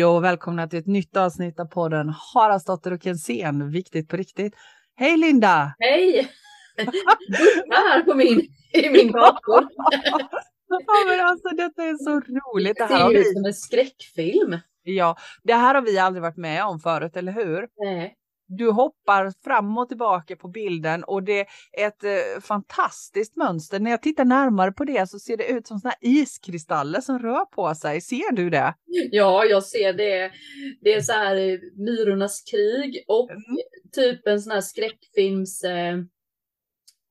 Hej och välkomna till ett nytt avsnitt av podden Haraldsdotter och Kensén, viktigt på riktigt. Hej Linda! Hej! Här på min, i min dator. ja, men alltså detta är så roligt. Det Det ser ut som en skräckfilm. ja, det här har vi aldrig varit med om förut, eller hur? Nej. Du hoppar fram och tillbaka på bilden och det är ett eh, fantastiskt mönster. När jag tittar närmare på det så ser det ut som såna här iskristaller som rör på sig. Ser du det? Ja, jag ser det. Det är så här eh, Myrornas krig och Mm. typ en sån här skräckfilms eh,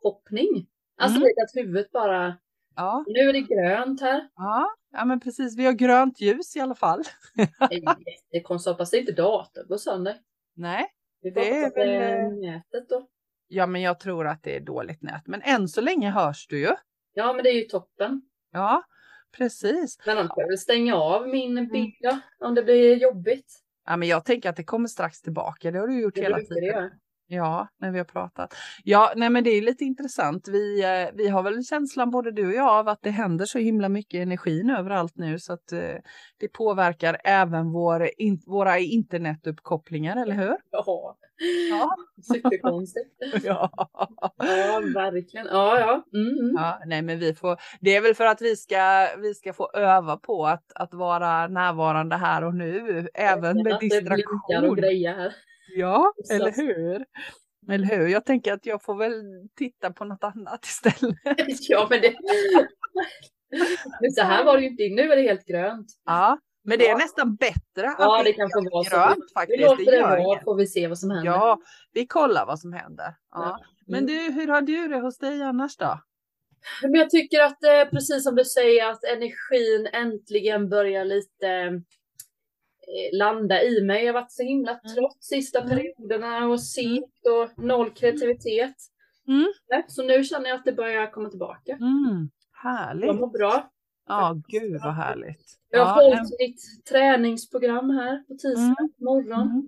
hoppning. Alltså Mm. att huvudet bara, Ja, nu är det grönt här. ja, ja men precis. Vi har grönt ljus i alla fall. Det är jättekonstigt, hoppas det inte datorn går sönder. Nej, Vi får Det är hoppas att det är väl, nätet då. ja men jag tror att det är dåligt nät. Men än så länge hörs du ju. Ja, men det är ju toppen. Ja, precis. Men annars får jag väl stänga av min bild då, om det blir jobbigt. Ja, men jag tänker att det kommer strax tillbaka. Det har du gjort Det hela det tiden. göra. Ja, när vi har pratat. Ja, nej men det är lite intressant. Vi, eh, vi har väl känslan både du och jag av att det händer så himla mycket energin överallt nu så att eh, det påverkar även vår, in, våra internetuppkopplingar, eller hur? Ja, Ja. superkonstigt. ja. Ja, verkligen. Ja, ja. Mm. mm. Ja, nej, men vi får. Det är väl för att vi ska, vi ska få öva på att, att vara närvarande här och nu, även med Att det blinkar och distraktion. grejer här. Ja, Så. eller hur? Eller hur? Jag tänker att jag får väl titta på något annat istället. Ja, men det... Men så här var det ju inte. Nu är det helt grönt. Ja, men det är Ja. nästant bättre att Ja, det det kanske var så. grönt Vi faktiskt. låter Det det vara, får vi se vad som händer. Ja, vi kollar vad som händer. Ja. Ja. Men Mm. du, hur har du det hos dig annars då? Men jag tycker att eh, precis som du säger att energin äntligen börjar lite landa i mig. Jag har varit så himla trött sista Mm. perioderna och segt och noll kreativitet. Mm. Så nu känner jag att det börjar komma tillbaka. Mm, Jag härligt. mår bra. Ja, gud vad härligt. Jag har Ja, hållit mitt träningsprogram här på tisdag Mm. morgon. mm.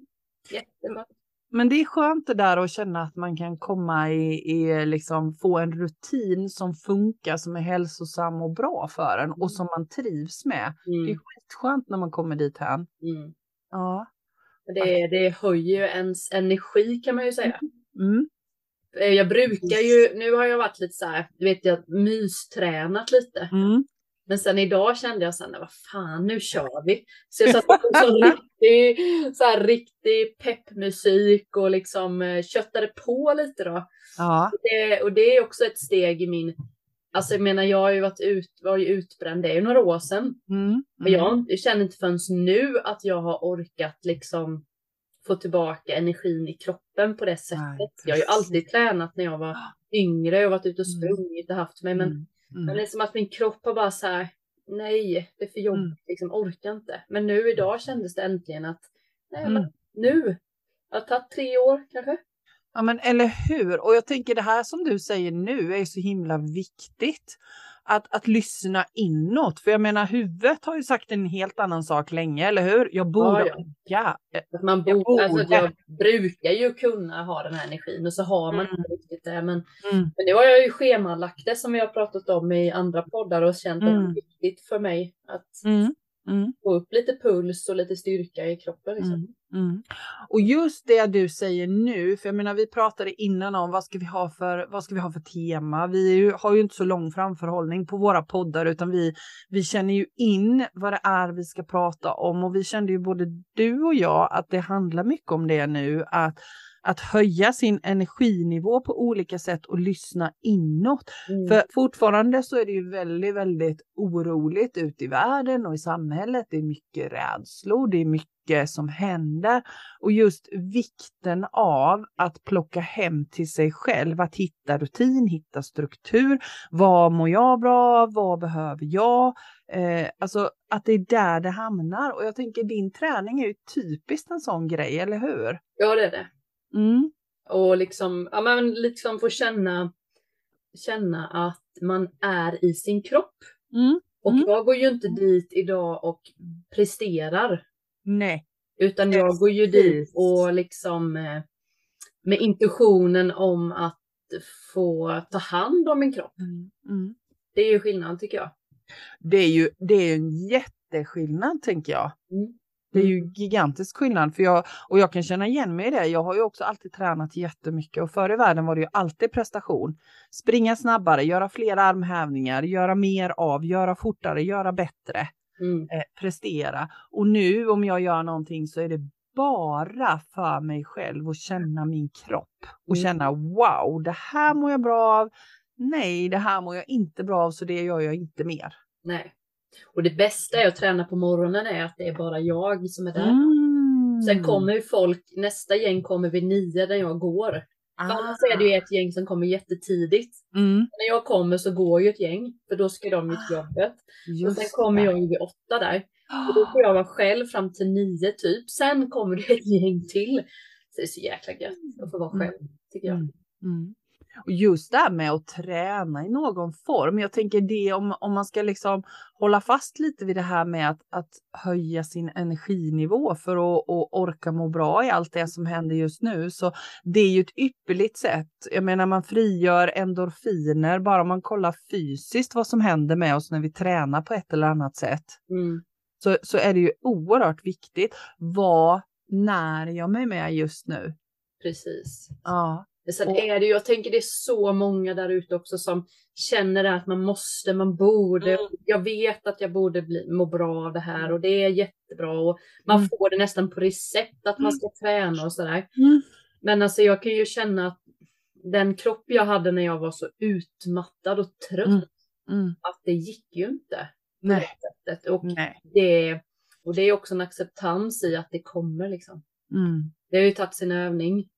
Jättebra. Men det är skönt det där att känna att man kan komma i, i liksom få en rutin som funkar, som är hälsosam och bra för en och som man trivs med. Det är Mm. skitskönt när man kommer dit här. Mm. Ja. Det, det höjer ju ens energi kan man ju säga. Mm. Eh, Jag brukar ju, nu har jag varit lite så här, du vet jag mystränat lite. Mm. Men sen idag kände jag sen, vad fan nu kör vi. Så jag satte på så riktig, så här riktig peppmusik och liksom eh, köttade på lite då. Ja. Det, och det är också ett steg i min, alltså jag menar jag har ju varit ut, var ju utbränd, det är ju några år sedan. Mm. Men jag, jag känner inte förrän nu att jag har orkat liksom få tillbaka energin i kroppen på det sättet. Nej, jag har ju alltid tränat när jag var yngre och varit ute och Mm. sprungit och haft mig. Men, Mm. Men Mm. det är som att min kropp har bara så här, nej, det är för jobbigt, Mm. liksom orkar inte. Men nu idag kändes det äntligen att, nej Mm. men nu, det har tagit tre år kanske. Ja, men eller hur? Och jag tänker det här som du säger nu är så himla viktigt. Att, att lyssna inåt. För jag menar, huvudet har ju sagt en helt annan sak länge, eller hur? Jag borde Ja. Att man Jag borde, alltså, borde. jag brukar ju kunna ha den här energin och så har man Mm. inte riktigt det. Men Mm. Men nu har jag ju schemalagt det som vi har pratat om i andra poddar och känt att det Mm. är viktigt för mig att Mm. Mm. få upp lite puls och lite styrka i kroppen. Liksom. Mm. Och just det du säger nu, för jag menar vi pratade innan om vad ska vi ha för, vad ska vi ha för tema. Vi ju, har ju inte så lång framförhållning på våra poddar utan vi, vi känner ju in vad det är vi ska prata om och vi kände ju både du och jag att det handlar mycket om det nu, att att höja sin energinivå på olika sätt och lyssna inåt. Mm. För fortfarande så är det ju väldigt, väldigt oroligt ute i världen och i samhället. Det är mycket rädslor, det är mycket som händer och just vikten av att plocka hem till sig själv, att hitta rutin, hitta struktur. Vad mår jag bra av? Vad behöver jag? Eh, alltså att det är där det hamnar och jag tänker din träning är ju typiskt en sån grej, eller hur? Ja, det är det. Mm. Och liksom, ja, men liksom få känna, känna att man är i sin kropp. Mm. Och Mm. jag går ju inte dit idag och presterar. Nej. Utan jag går ju dit och liksom eh, med intentionen om att få ta hand om min kropp. Mm. Mm. Det är ju skillnad tycker jag. Det är ju det är en jätteskillnad tänker jag. Mm. Det är ju gigantisk skillnad för jag, och jag kan känna igen mig i det. Jag har ju också alltid tränat jättemycket och förr i världen var det ju alltid prestation. Springa snabbare, göra fler armhävningar, göra mer av, göra fortare, göra bättre, Mm. eh, prestera. Och nu om jag gör någonting så är det bara för mig själv och känna min kropp och Mm. känna wow, det här mår jag bra av. Nej, det här mår jag inte bra av så det gör jag inte mer. Nej. Och det bästa är att träna på morgonen är att det är bara jag som är där. Mm. Sen kommer ju folk, nästa gäng kommer vid nio där jag går. För annars är det ju ett gäng som kommer jättetidigt. Mm, När jag kommer så går ju ett gäng, för då ska de till jobbet. Och just sen kommer jag ju vid åtta där. Och då får jag vara själv fram till nio typ. Sen kommer det ett gäng till. Så det är så jäkla gött att få vara själv, tycker jag. Mm. Och just det här med att träna i någon form. Jag tänker det om, om man ska liksom hålla fast lite vid det här med att, att höja sin energinivå för att, att orka må bra i allt det som händer just nu. Så det är ju ett ypperligt sätt. Jag menar man frigör endorfiner bara om man kollar fysiskt vad som händer med oss när vi tränar på ett eller annat sätt. Mm. Så, så är det ju oerhört viktigt. Vad när jag mig med just nu? Precis. Ja. Sen är det jag tänker det är så många där ute också som känner att man måste, man borde. Mm. Jag vet att jag borde bli, må bra av det här och det är jättebra. Och man Mm. får det nästan på recept att man ska träna och sådär. Mm. Men alltså jag kan ju känna att den kropp jag hade när jag var så utmattad och trött, Mm. Mm. att det gick ju inte. Nej. Och Nej. det, och det är också en acceptans i att det kommer liksom. Mm. Det har ju tagit sin övning.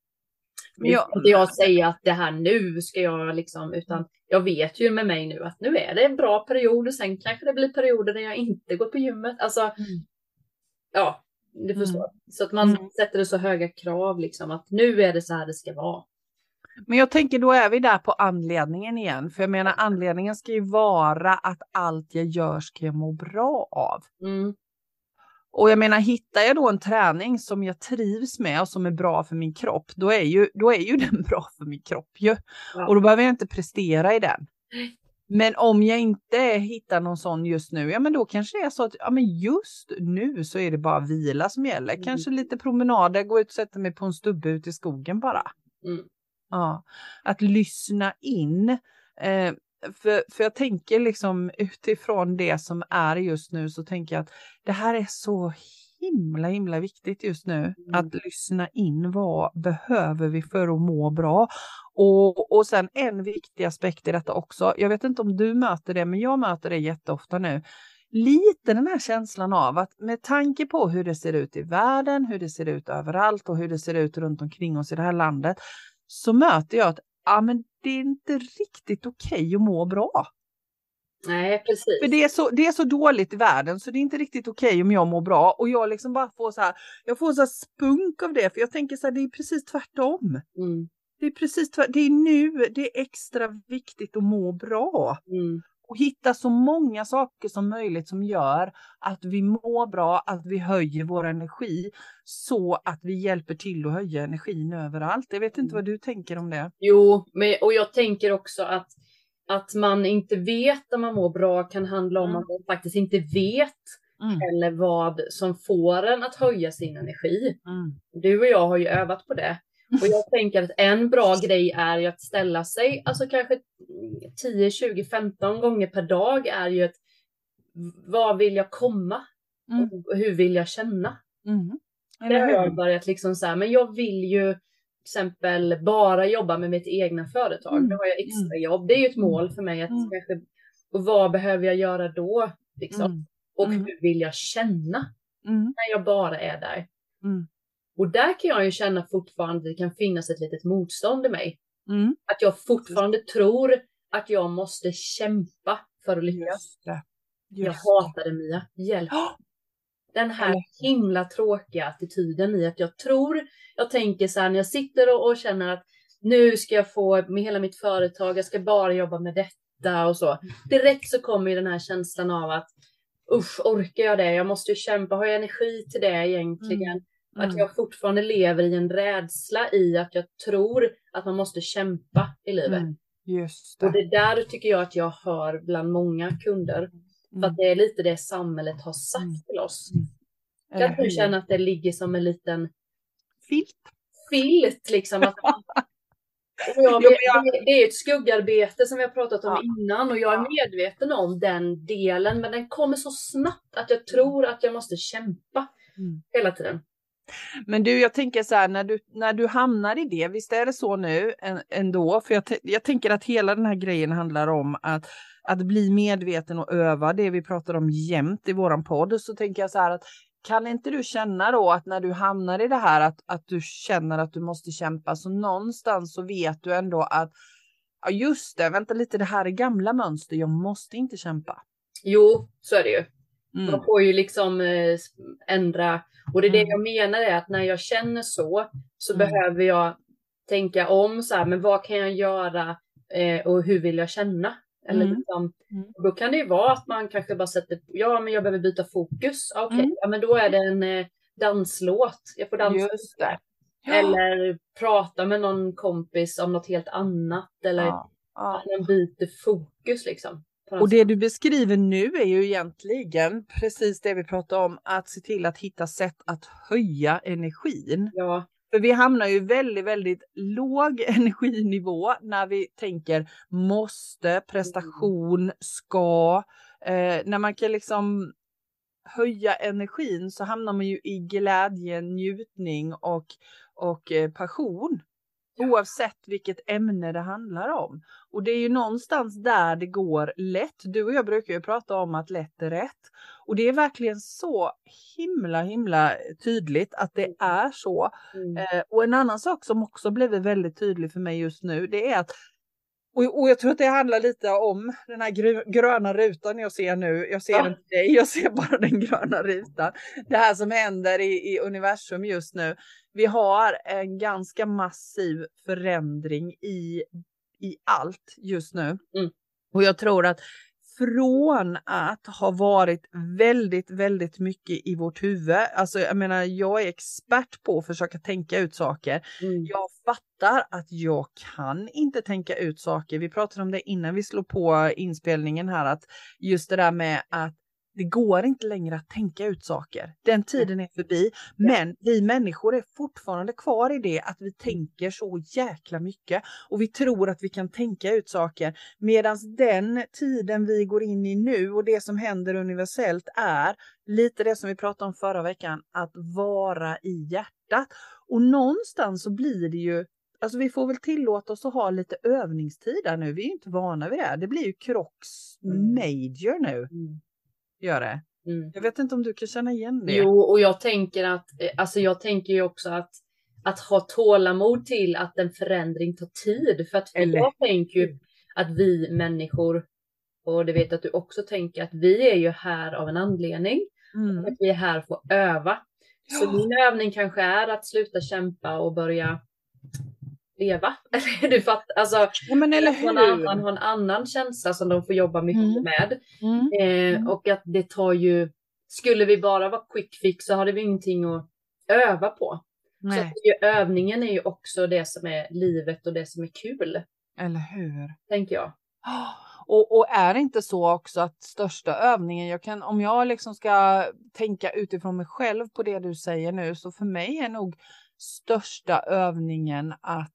Men jag- inte jag säga att det här nu ska jag liksom, utan jag vet ju med mig nu att nu är det en bra period och sen kanske det blir perioder när jag inte går på gymmet. Alltså, Mm. ja, du Mm. förstår. Så att man Mm. sätter det så höga krav liksom att nu är det så här det ska vara. Men jag tänker då är vi där på anledningen igen. För jag menar anledningen ska ju vara att allt jag gör ska jag må bra av. Mm, Och jag menar hittar jag då en träning som jag trivs med och som är bra för min kropp, då är ju, då är ju den bra för min kropp ju. Ja. Och då behöver jag inte prestera i den. Men om jag inte hittar någon sån just nu, ja men då kanske det är så att ja, men just nu så är det bara vila som gäller. Mm. Kanske lite promenader, gå ut och sätta mig på en stubbe ute i skogen bara. mm, Ja, att lyssna in. Eh, för, för jag tänker liksom utifrån det som är just nu så tänker jag att det här är så himla himla viktigt just nu. Mm. Att lyssna in vad behöver vi för att må bra. Och, och sen en viktig aspekt i detta också. Jag vet inte om du möter det men jag möter det jätteofta nu. Lite den här känslan av att med tanke på hur det ser ut i världen, hur det ser ut överallt och hur det ser ut runt omkring oss i det här landet så möter jag att ja, men det är inte riktigt okej att må bra. Nej, precis. För det är, så, det är så dåligt i världen så det är inte riktigt okej om jag mår bra och jag liksom bara får så här, jag får så här spunk av det för jag tänker så här, det är precis tvärtom. Mm, Det är precis tvärtom. Det är nu det är extra viktigt att må bra mm, och hitta så många saker som möjligt som gör att vi mår bra, att vi höjer vår energi så att vi hjälper till att höja energin överallt. Jag vet inte vad du tänker om det. Jo, men, och jag tänker också att, att man inte vet när man mår bra kan handla om Mm. att man faktiskt inte vet Mm. eller vad som får en att höja sin energi. Mm. Du och jag har ju övat på det. Och jag tänker att en bra grej är ju att ställa sig, alltså kanske 10, 20, 15 gånger per dag är ju ett vad vill jag komma? Mm. Och hur vill jag känna? Mm. Det har jag börjat liksom så här, men jag vill ju till exempel bara jobba med mitt egna företag. Mm. Nu har jag extra jobb. Det är ju ett mål för mig att Mm. kanske, och vad behöver jag göra då? Liksom? Mm. Och Mm. hur vill jag känna Mm. när jag bara är där? Mm. Och där kan jag ju känna fortfarande det kan finnas ett litet motstånd i mig. Mm. Att jag fortfarande tror att jag måste kämpa för att lyckas. Just det. Jag Just hatar det Mia. Hjälp. Den här himla tråkiga attityden i att jag tror, jag tänker så här när jag sitter och, och känner att nu ska jag få med hela mitt företag, jag ska bara jobba med detta och så. Direkt så kommer ju den här känslan av att usch, orkar jag det? Jag måste ju kämpa, har jag energi till det egentligen? Att Mm. jag fortfarande lever i en rädsla i att jag tror att man måste kämpa i livet. Mm. Just Och det. det där tycker jag att jag hör bland många kunder. För att Mm. det är lite det samhället har sagt Mm. till oss. Eller Kan du känna att det ligger som en liten Filt. filt liksom? Att, jag- det, det är ett skuggarbete som vi har pratat om Ja. innan och jag är Ja. medveten om den delen men den kommer så snabbt att jag tror att jag måste kämpa Mm. hela tiden. Men du, jag tänker så här, när du, när du hamnar i det, visst är det så nu ändå? För jag, jag tänker att hela den här grejen handlar om att, att bli medveten och öva det vi pratar om jämt i våran podd. Så tänker jag så här att kan inte du känna då att när du hamnar i det här att, att du känner att du måste kämpa, så någonstans så vet du ändå att ja just det, vänta lite, det här är gamla mönster, jag måste inte kämpa. Jo, så är det ju. Mm. Man får ju liksom eh, ändra. Och det är det Mm. jag menar är att när jag känner så, så Mm. behöver jag tänka om så här, men vad kan jag göra eh, och hur vill jag känna? Eller Mm. liksom, Mm. Då kan det ju vara att man kanske bara sätter, ja men jag behöver byta fokus. Okej, Mm. ja men då är det en eh, danslåt. Jag får dansa. Just det. Eller prata med någon kompis om något helt annat. Eller Ja, ja. att man byter fokus liksom. Och det du beskriver nu är ju egentligen precis det vi pratar om, att se till att hitta sätt att höja energin. Ja, För vi hamnar ju väldigt, väldigt låg energinivå när vi tänker måste, prestation, ska. Eh, när man kan liksom höja energin så hamnar man ju i glädje, njutning och, och eh, passion. Oavsett vilket ämne det handlar om. Och det är ju någonstans där det går lätt. Du och jag brukar ju prata om att lätt är rätt. Och det är verkligen så himla himla tydligt att det är så. mm. Eh, och en annan sak som också blivit väldigt tydlig för mig just nu, det är att och, och jag tror att det handlar lite om den här gru- gröna rutan jag ser nu. Jag ser Ja. inte dig, jag ser bara den gröna rutan. Det här som händer i, i universum just nu. Vi har en ganska massiv förändring i, i allt just nu. Mm. Och jag tror att från att ha varit väldigt, väldigt mycket i vårt huvud. Alltså jag menar, jag är expert på att försöka tänka ut saker. Mm. Jag fattar att jag kan inte tänka ut saker. Vi pratade om det innan vi slog på inspelningen här, att just det där med att det går inte längre att tänka ut saker. Den tiden är förbi. Men vi människor är fortfarande kvar i det att vi tänker så jäkla mycket och vi tror att vi kan tänka ut saker. Medan den tiden vi går in i nu och det som händer universellt är lite det som vi pratade om förra veckan, att vara i hjärtat. Och någonstans så blir det ju Alltså vi får väl tillåta oss att ha lite övningstid där nu. Vi är inte vana vid det. Det blir ju krocks Mm. major nu. Mm. Gör det. Mm. Jag vet inte om du kan känna igen det. Jo, och jag tänker att, eh, alltså jag tänker ju också att, att ha tålamod till att en förändring tar tid. För att Eller jag tänker ju att vi människor, och det vet att du också tänker, att vi är ju här av en anledning. Mm. Att vi är här för att öva. Så min övning kanske är att sluta kämpa och börja leva. Eller du fattar, alltså Ja, men eller att någon hur? annan har en annan känsla som de får jobba mycket Mm. med. Mm. Eh, Mm. och att det tar ju, skulle vi bara vara quick fix så hade vi ingenting att öva på. Så Nej, att ju, övningen är ju också det som är livet och det som är kul, eller hur? tänker jag. Och, och är det inte så också att största övningen, jag kan, om jag liksom ska tänka utifrån mig själv på det du säger nu, så för mig är nog största övningen att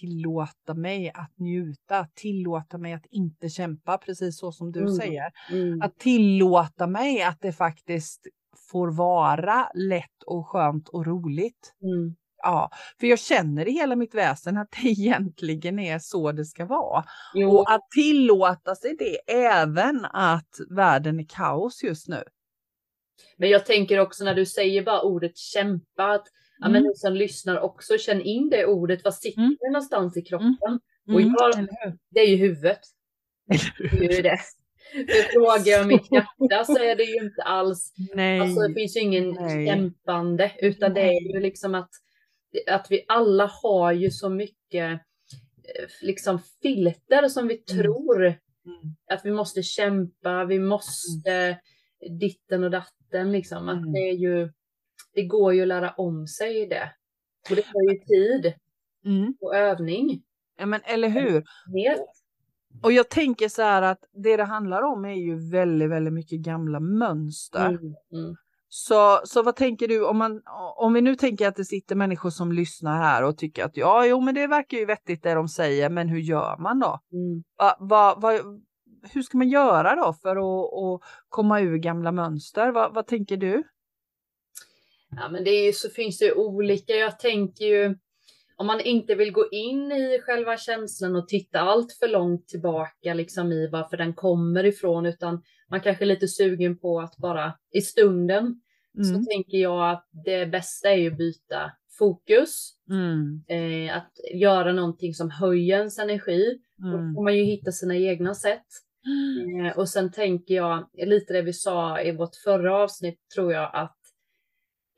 tillåta mig att njuta, tillåta mig att inte kämpa, precis så som du Mm. säger. Mm. Att tillåta mig att det faktiskt får vara lätt och skönt och roligt. Mm. Ja, för jag känner i hela mitt väsen att det egentligen är så det ska vara. Jo, Och att tillåta sig det även att världen är kaos just nu. men jag tänker också när du säger bara ordet kämpa, att ja, men Mm. ni som lyssnar också känn in det ordet. Vad sitter Mm. det någonstans i kroppen? Och Mm, jag- eller hur? Det är ju huvudet. Det är ju det. För frågar jag mitt hjärta så är det ju inte alls Nej. Alltså det finns ju ingen Nej. kämpande utan det är ju liksom att, att vi alla har ju så mycket eh, liksom filter som vi tror Mm. att vi måste kämpa, vi måste ditten och datten liksom. Att Mm. det är ju, det går ju att lära om sig det. Och det tar ju tid Mm. och övning. Ja, men eller hur? Helt. Och jag tänker så här att det det handlar om är ju väldigt, väldigt mycket gamla mönster. Mm, mm, Så, så vad tänker du om man, om vi nu tänker att det sitter människor som lyssnar här och tycker att ja, jo, men det verkar ju vettigt det de säger, men hur gör man då? Mm. Va, va, va, hur ska man göra då för att, att komma ur gamla mönster? Va, vad tänker du? Ja, men det är ju, så finns det ju olika. Jag tänker ju om man inte vill gå in i själva känslan och titta allt för långt tillbaka liksom i varför den kommer ifrån, utan man kanske är lite sugen på att bara i stunden mm. så tänker jag att det bästa är ju att byta fokus. Mm. Eh, att göra någonting som höjer ens energi. Mm. Då får man ju hitta sina egna sätt. Eh, och sen tänker jag lite det vi sa i vårt förra avsnitt tror jag att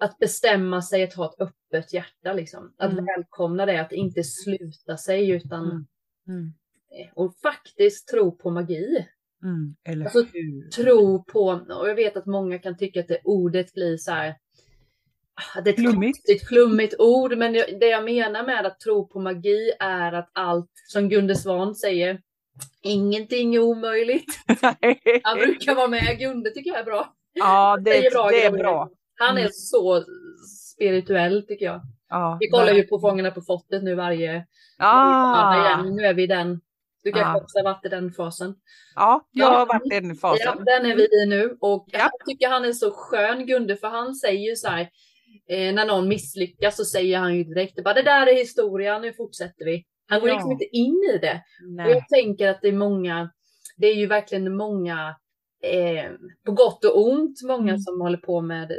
att bestämma sig att ha ett öppet hjärta, liksom. Att Mm. välkomna det, att inte sluta sig utan Mm. Mm. eh, och faktiskt tro på magi. Mm. Eller Alltså, hur? Tro på, och jag vet att många kan tycka att det ordet blir så här. ah, Det är ett Flummigt. konstigt, flummigt ord, men det det jag menar med att tro på magi är att allt, som Gunde Svan säger, ingenting är omöjligt. Han brukar vara med, Gunde tycker jag är bra. ja, det, säger bra det är bra. Han är Mm. så spirituell tycker jag. Ja, Vi kollar ju på Fångarna på fortet nu varje Ah, igen. Nu är vi den. Du kanske Ah. också har varit i den fasen. ja, jag har Ja. varit i den Ja, fasen. den är vi i nu och Ja. jag tycker han är så skön Gunde för han säger ju så här eh, när någon misslyckas så säger han ju direkt bara det där är historia, nu fortsätter vi. Han går Ja. liksom inte in i det. Och Nej. jag tänker att det är många, det är ju verkligen många eh, på gott och ont, många Mm. som håller på med eh,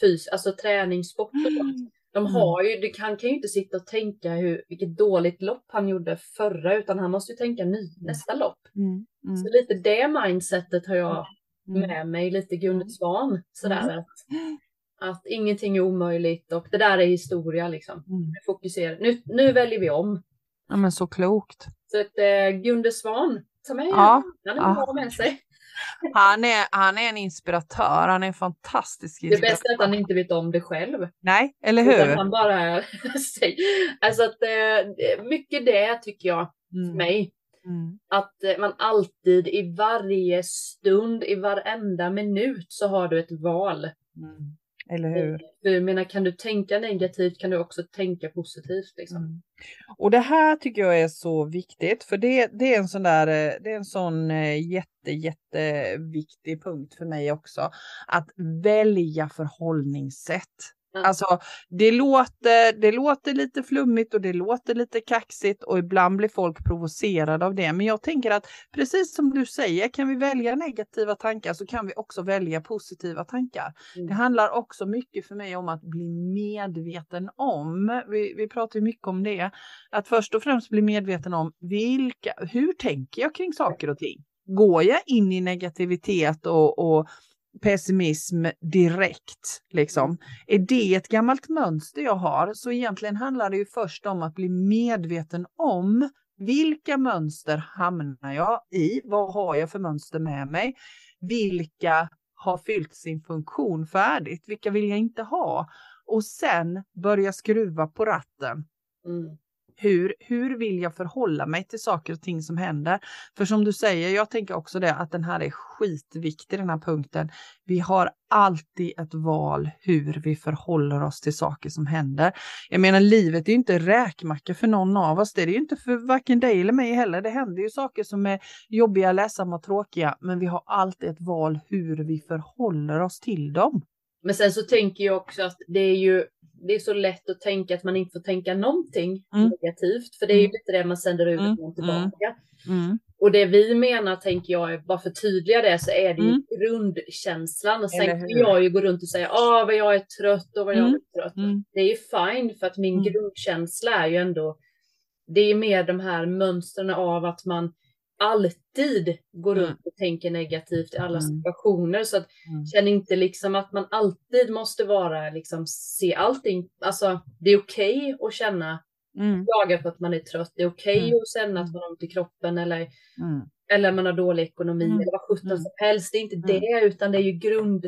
fys, alltså träningssport och sånt. De Mm. har ju, du kan, kan ju inte sitta och tänka hur, vilket dåligt lopp han gjorde förra, utan han måste ju tänka ny, nästa lopp. Mm. Mm. Så lite det mindsetet har jag Mm. med mig, lite Gunde Svan. Sådär Mm. att, att ingenting är omöjligt och det där är historia liksom. Mm. Fokusera. Nu, nu väljer vi om. Ja, men så klokt. Så att eh, Gunde Svan, ta med Ja, Han är ja. med sig. Han är, han är en inspiratör, han är en fantastisk Det inspiratör. bästa är att han inte vet om det själv. Nej, eller Utan hur? han bara säger. Alltså att eh, mycket det tycker jag för Mm. mig. Mm. Att eh, man alltid i varje stund, i varenda minut så har du ett val. Mm. Eller hur? Jag menar, kan du tänka negativt kan du också tänka positivt. Liksom. Mm. Och det här tycker jag är så viktigt för det, det är en sån där, eh, det är en sån eh, jätte, jätteviktig punkt för mig också. Att välja förhållningssätt. Alltså det låter, det låter lite flummigt och det låter lite kaxigt och ibland blir folk provocerade av det. Men jag tänker att precis som du säger, kan vi välja negativa tankar så kan vi också välja positiva tankar. Mm. Det handlar också mycket för mig om att bli medveten om, vi, vi pratar mycket om det, att först och främst bli medveten om vilka, hur tänker jag kring saker och ting? Går jag in i negativitet och, och pessimism direkt? Liksom? Är det ett gammalt mönster jag har? Så egentligen handlar det ju först om att bli medveten om vilka mönster hamnar jag i? Vad har jag för mönster med mig? Vilka har fyllt sin funktion färdigt? Vilka vill jag inte ha? Och sen börja skruva på ratten. Mm. Hur, hur vill jag förhålla mig till saker och ting som händer? För som du säger, jag tänker också det att den här är skitviktig den här punkten. Vi har alltid ett val hur vi förhåller oss till saker som händer. Jag menar livet är ju inte räkmacka för någon av oss. Det är det ju inte för varken dig eller mig heller. Det händer ju saker som är jobbiga, ledsamma och tråkiga. Men vi har alltid ett val hur vi förhåller oss till dem. Men sen så tänker jag också att det är ju det är så lätt att tänka att man inte får tänka någonting Mm. negativt. För det är ju Mm. lite det man sänder ut Mm. och tillbaka. Mm. Och det vi menar, tänker jag, bara för tydliga det, så är det ju Mm. grundkänslan. Och sen kan jag ju gå runt och säga, ah vad jag är trött och vad jag Mm. är trött. Mm. Det är ju fine, för att min Mm. grundkänsla är ju ändå, det är mer de här mönstren av att man alltid går Mm. runt och tänker negativt i alla Mm. situationer. Så att Mm. känn inte liksom att man alltid måste vara, liksom se allting. Alltså det är okej att känna, Mm. klaga på att man är trött. Det är okej Mm. att känna att man har ont i kroppen eller Mm. eller man har dålig ekonomi Mm. eller vad sjutton som helst. Det är inte det, utan det är ju grund,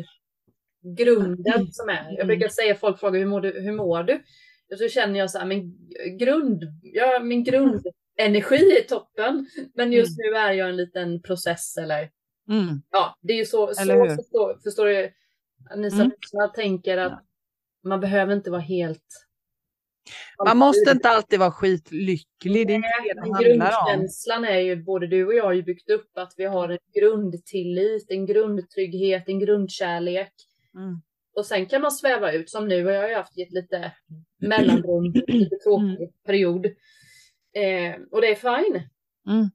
grunden som är. Jag brukar säga, folk frågar hur mår du? Hur mår du? Och så känner jag så här, men grund, ja, min grundenergi är toppen. Men just nu är jag en liten process eller Mm. ja, det är ju så, så förstår, förstår du. Ni som Mm. tänker att man behöver inte vara helt... Man måste inte alltid vara skitlycklig. Det är inte det det. Grundkänslan är ju, både du och jag har ju byggt upp att vi har en grundtillit, en grundtrygghet, en grundkärlek. Mm. Och sen kan man sväva ut som nu jag har ju haft ett lite mellanrum, lite tråkig period. Eh, och det är fine. Mm.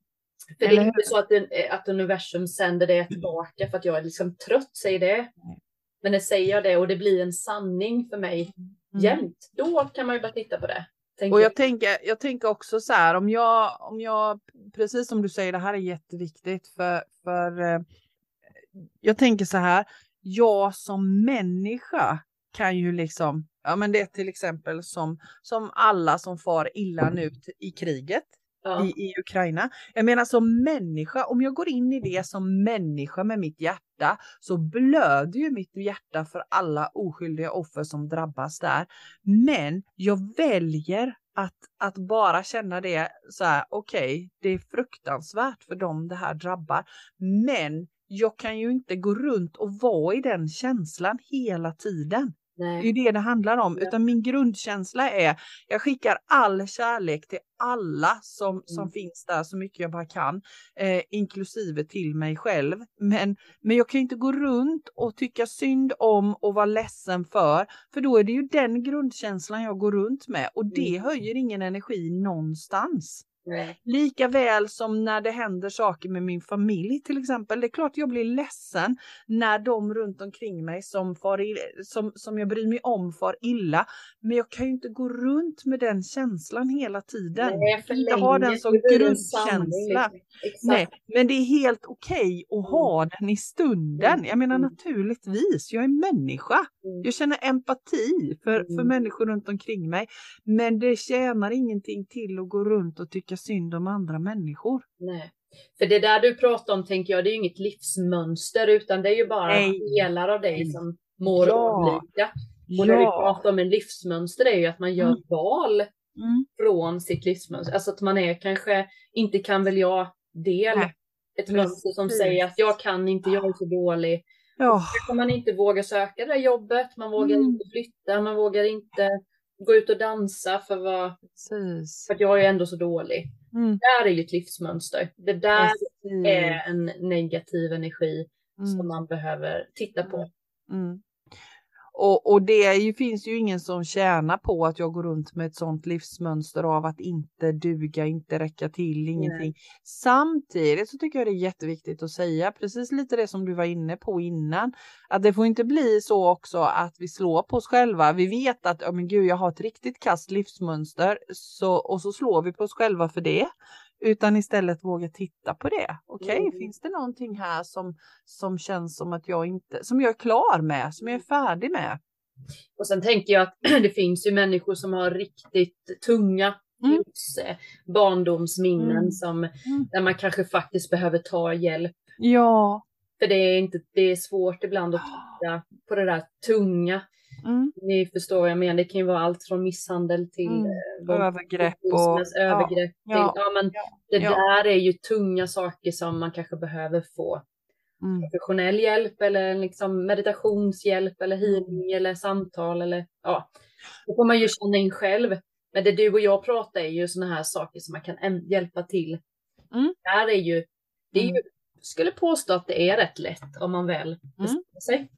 För det Eller är hur? inte så att, den, att universum sänder det tillbaka för att jag är liksom trött, säger det. Men det säger jag det och det blir en sanning för mig Mm. jämt. Då kan man ju bara titta på det. tänker Och jag. jag tänker, jag tänker också så här, om jag, om jag, precis som du säger, det här är jätteviktigt för, för eh, jag tänker så här, jag som människa kan ju liksom, ja men det är till exempel som, som alla som far illa nu i kriget ja. i, i Ukraina. Jag menar som människa, om jag går in i det som människa med mitt hjärta så blöder ju mitt hjärta för alla oskyldiga offer som drabbas där. Men jag väljer att, att bara känna det så här, okej, det är fruktansvärt för dem det här drabbar. Men jag kan ju inte gå runt och vara i den känslan hela tiden. Det är ju Nej. det det handlar om, utan min grundkänsla är jag skickar all kärlek till alla som, som Mm. finns där så mycket jag bara kan, eh, inklusive till mig själv. Men, men jag kan inte gå runt och tycka synd om och vara ledsen för, för då är det ju den grundkänslan jag går runt med och det Mm. höjer ingen energi någonstans. Nej. Lika väl som när det händer saker med min familj till exempel. Det är klart jag blir ledsen när de runt omkring mig som, far som, som jag bryr mig om far illa. Men jag kan ju inte gå runt med den känslan hela tiden. Nej, jag har den som grundkänsla. liksom. Nej, men det är helt okej att ha den i stunden. Jag menar Mm. naturligtvis, jag är människa. Mm. Jag känner empati för, för Mm. människor runt omkring mig. Men det tjänar ingenting till att gå runt och tycka synd om andra människor. Nej. För det där du pratar om tänker jag, det är ju inget livsmönster utan det är ju bara Nej. delar av dig som mår Ja. olika. Och när vi pratar om en livsmönster är ju att man gör Mm. val Mm. från sitt livsmönster. Alltså att man är kanske inte kan väl jag del. Nej. Ett mönster som Precis. säger att jag kan inte, jag är så dålig. Ja, man inte vågar söka det jobbet, man vågar Mm. inte flytta, man vågar inte gå ut och dansa för, vad, för att jag är ändå så dålig. Mm. Det där är ju ett livsmönster. Det där Precis. är en negativ energi som Mm. man behöver titta på. Mm. Och, och det ju, finns ju ingen som tjänar på att jag går runt med ett sånt livsmönster av att inte duga, inte räcka till, ingenting. Samtidigt så tycker jag det är jätteviktigt att säga precis lite det som du var inne på innan. Att det får inte bli så också att vi slår på oss själva. Vi vet att, ja men gud, jag har ett riktigt kast livsmönster så, och så slår vi på oss själva för det. Utan istället våga titta på det. Okej, Mm. finns det någonting här som, som känns som att jag inte, som jag är klar med, som jag är färdig med? Och sen tänker jag att det finns ju människor som har riktigt tunga Mm. eh, barndomsminnen Mm. som, Mm. där man kanske faktiskt behöver ta hjälp. Ja. För det är, inte, det är svårt ibland att titta på det där tunga. Mm. Ni förstår vad jag menar. Det kan ju vara allt från misshandel till Mm. eh, våld- Övergrepp och... övergrepp. Till, ja, ja, men ja, det ja. där är ju tunga saker som man kanske behöver få Mm. professionell hjälp eller liksom meditationshjälp eller Mm. healing eller samtal eller ja. Det får man ju känna in själv. Men det du och jag pratar är ju sådana här saker som man kan hjälpa till. Mm. Det här är ju, det är ju, Mm. skulle påstå att det är rätt lätt om man väl bestämmer sig.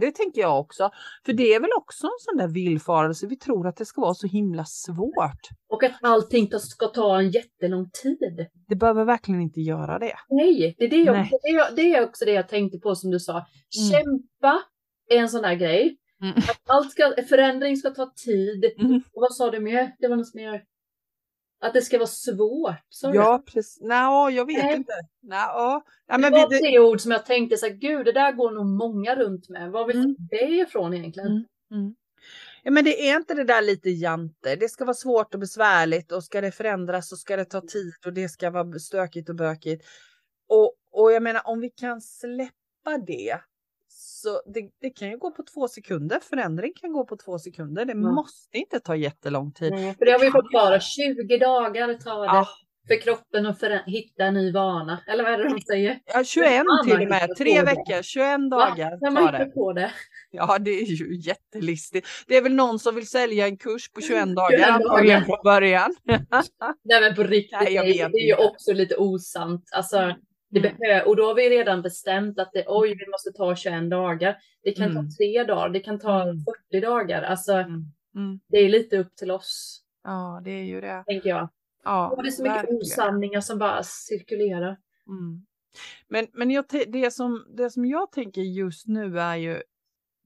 Det tänker jag också. För det är väl också en sån där villfarelse. Vi tror att det ska vara så himla svårt. Och att allting ska ta en jättelång tid. Det behöver verkligen inte göra det. Nej, det är, det jag, det är, det är också det jag tänkte på som du sa. Kämpa är en sån där grej. Mm. Att allt ska, förändring ska ta tid. Mm. Och vad sa du mer? Det var något mer. Att det ska vara svårt. Du Ja, precis. Nej, jag vet Nej. inte. Nej, ja. Men det vi, var det, tre ord som jag tänkte så här, gud det där går nog många runt med. Var vill Mm. det ifrån egentligen? Mm. Mm. Ja, men det är inte det där lite jante. Det ska vara svårt och besvärligt och ska det förändras så ska det ta tid och det ska vara stökigt och bökigt. Och, och jag menar om vi kan släppa det så det, det kan ju gå på två sekunder. Förändring kan gå på två sekunder. Det Ja. måste inte ta jättelång tid. Nej, för det har vi fått höra, 20 dagar tar det. Ja, för kroppen att hitta en ny vana. Eller vad är det de säger? Ja, 21 till och med. Tre veckor, 21 dagar ja, tar det. På det. Ja, det är ju jättelistigt. Det är väl någon som vill sälja en kurs på 21 dagar antagligen från början. Nej, men på riktigt, Nej, det, det är ju också lite osant. Alltså, mm. Det mm. behöver, och då har vi redan bestämt att det, oj, vi måste ta 21 dagar. Det kan mm. ta tre dagar, det kan ta 40 mm. dagar. Alltså, mm. Mm. det är lite upp till oss. Ja, det är ju det. Tänker jag. Ja, och det är så mycket verkligen. osanningar som bara cirkulerar. Mm. Men, men jag, det, som, det som jag tänker just nu är ju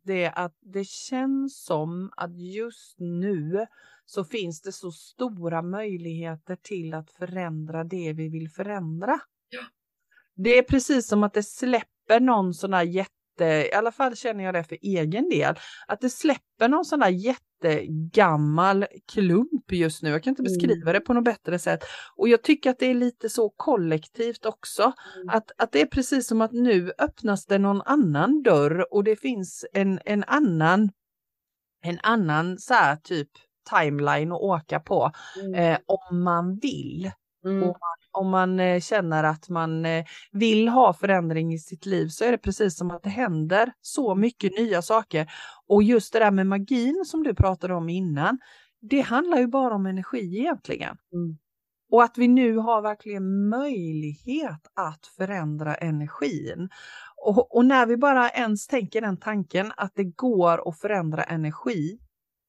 det att det känns som att just nu så finns det så stora möjligheter till att förändra det vi vill förändra. Ja. Det är precis som att det släpper någon sån här jätte i alla fall känner jag det för egen del, att det släpper någon sån där jättegammal klump just nu. Jag kan inte mm. beskriva det på något bättre sätt. Och jag tycker att det är lite så kollektivt också. Mm. Att, att det är precis som att nu öppnas det någon annan dörr och det finns en, en annan en annan så här typ timeline att åka på mm. eh, om man vill. Mm. Och om man eh, känner att man eh, vill ha förändring i sitt liv så är det precis som att det händer så mycket nya saker. Och just det där med magin som du pratade om innan, det handlar ju bara om energi egentligen. Mm. Och att vi nu har verkligen möjlighet att förändra energin. Och, och, när vi bara ens tänker den tanken att det går att förändra energi,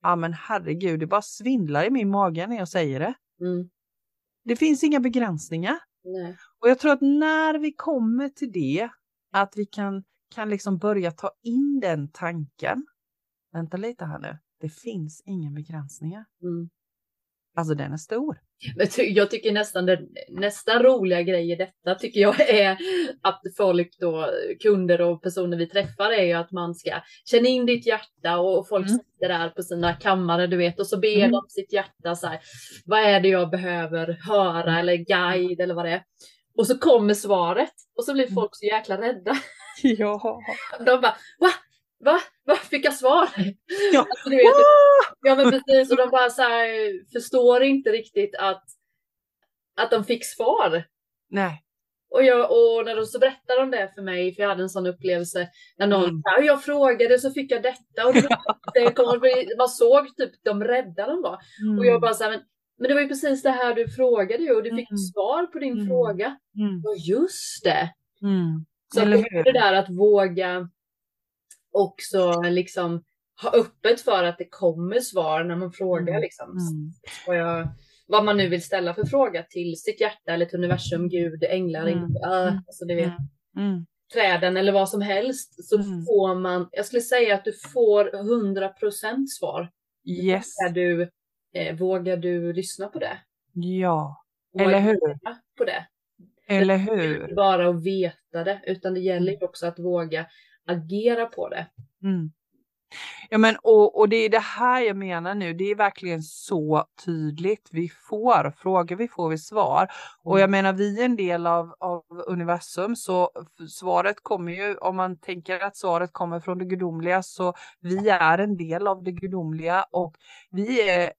ja men herregud, det bara svindlar i min mage när jag säger det. Mm. Det finns inga begränsningar. Nej. Och jag tror att när vi kommer till det, att vi kan, kan liksom börja ta in den tanken. Vänta lite här nu. Det finns inga begränsningar. Mm. Alltså den är stor. Jag tycker nästan det, nästa roliga grej i detta tycker jag är att folk då, kunder och personer vi träffar är ju att man ska känna in ditt hjärta och folk mm. sitter där på sina kammare du vet och så ber mm. de sitt hjärta så här. Vad är det jag behöver höra eller guide eller vad det är. Och så kommer svaret och så blir mm. folk så jäkla rädda. Ja. De bara, va? Va? Va? Fick jag svar? Ja, alltså, vet, ja men precis. Och de bara så här, förstår inte riktigt att, att de fick svar. Nej. Och, jag, och när de så berättade de det för mig, för jag hade en sån upplevelse när någon, mm. ja, jag frågade så fick jag detta. Och det kom, man såg typ de rädda de var. Mm. Och jag bara så här, men, men det var ju precis det här du frågade ju och du fick mm. svar på din mm. fråga. Mm. Och just det. Mm. Så det där att våga också liksom ha öppet för att det kommer svar när man frågar mm. liksom, mm. vad, jag, vad man nu vill ställa för fråga till sitt hjärta eller till universum, Gud, änglar, mm. äh, alltså du vet, mm. mm. träden eller vad som helst så mm. får man, jag skulle säga att du får 100% svar. Yes. Är du, eh, vågar du lyssna på det? Ja, eller hur? På det. Eller hur? Inte bara att veta det, utan det gäller också att våga agera på det. Mm. Ja, men och, och det är det här jag menar nu. Det är verkligen så tydligt. Vi får frågor, vi får vi svar. Och jag mm. menar, vi är en del av, av universum, så svaret kommer ju, om man tänker att svaret kommer från det gudomliga, så vi är en del av det gudomliga och vi är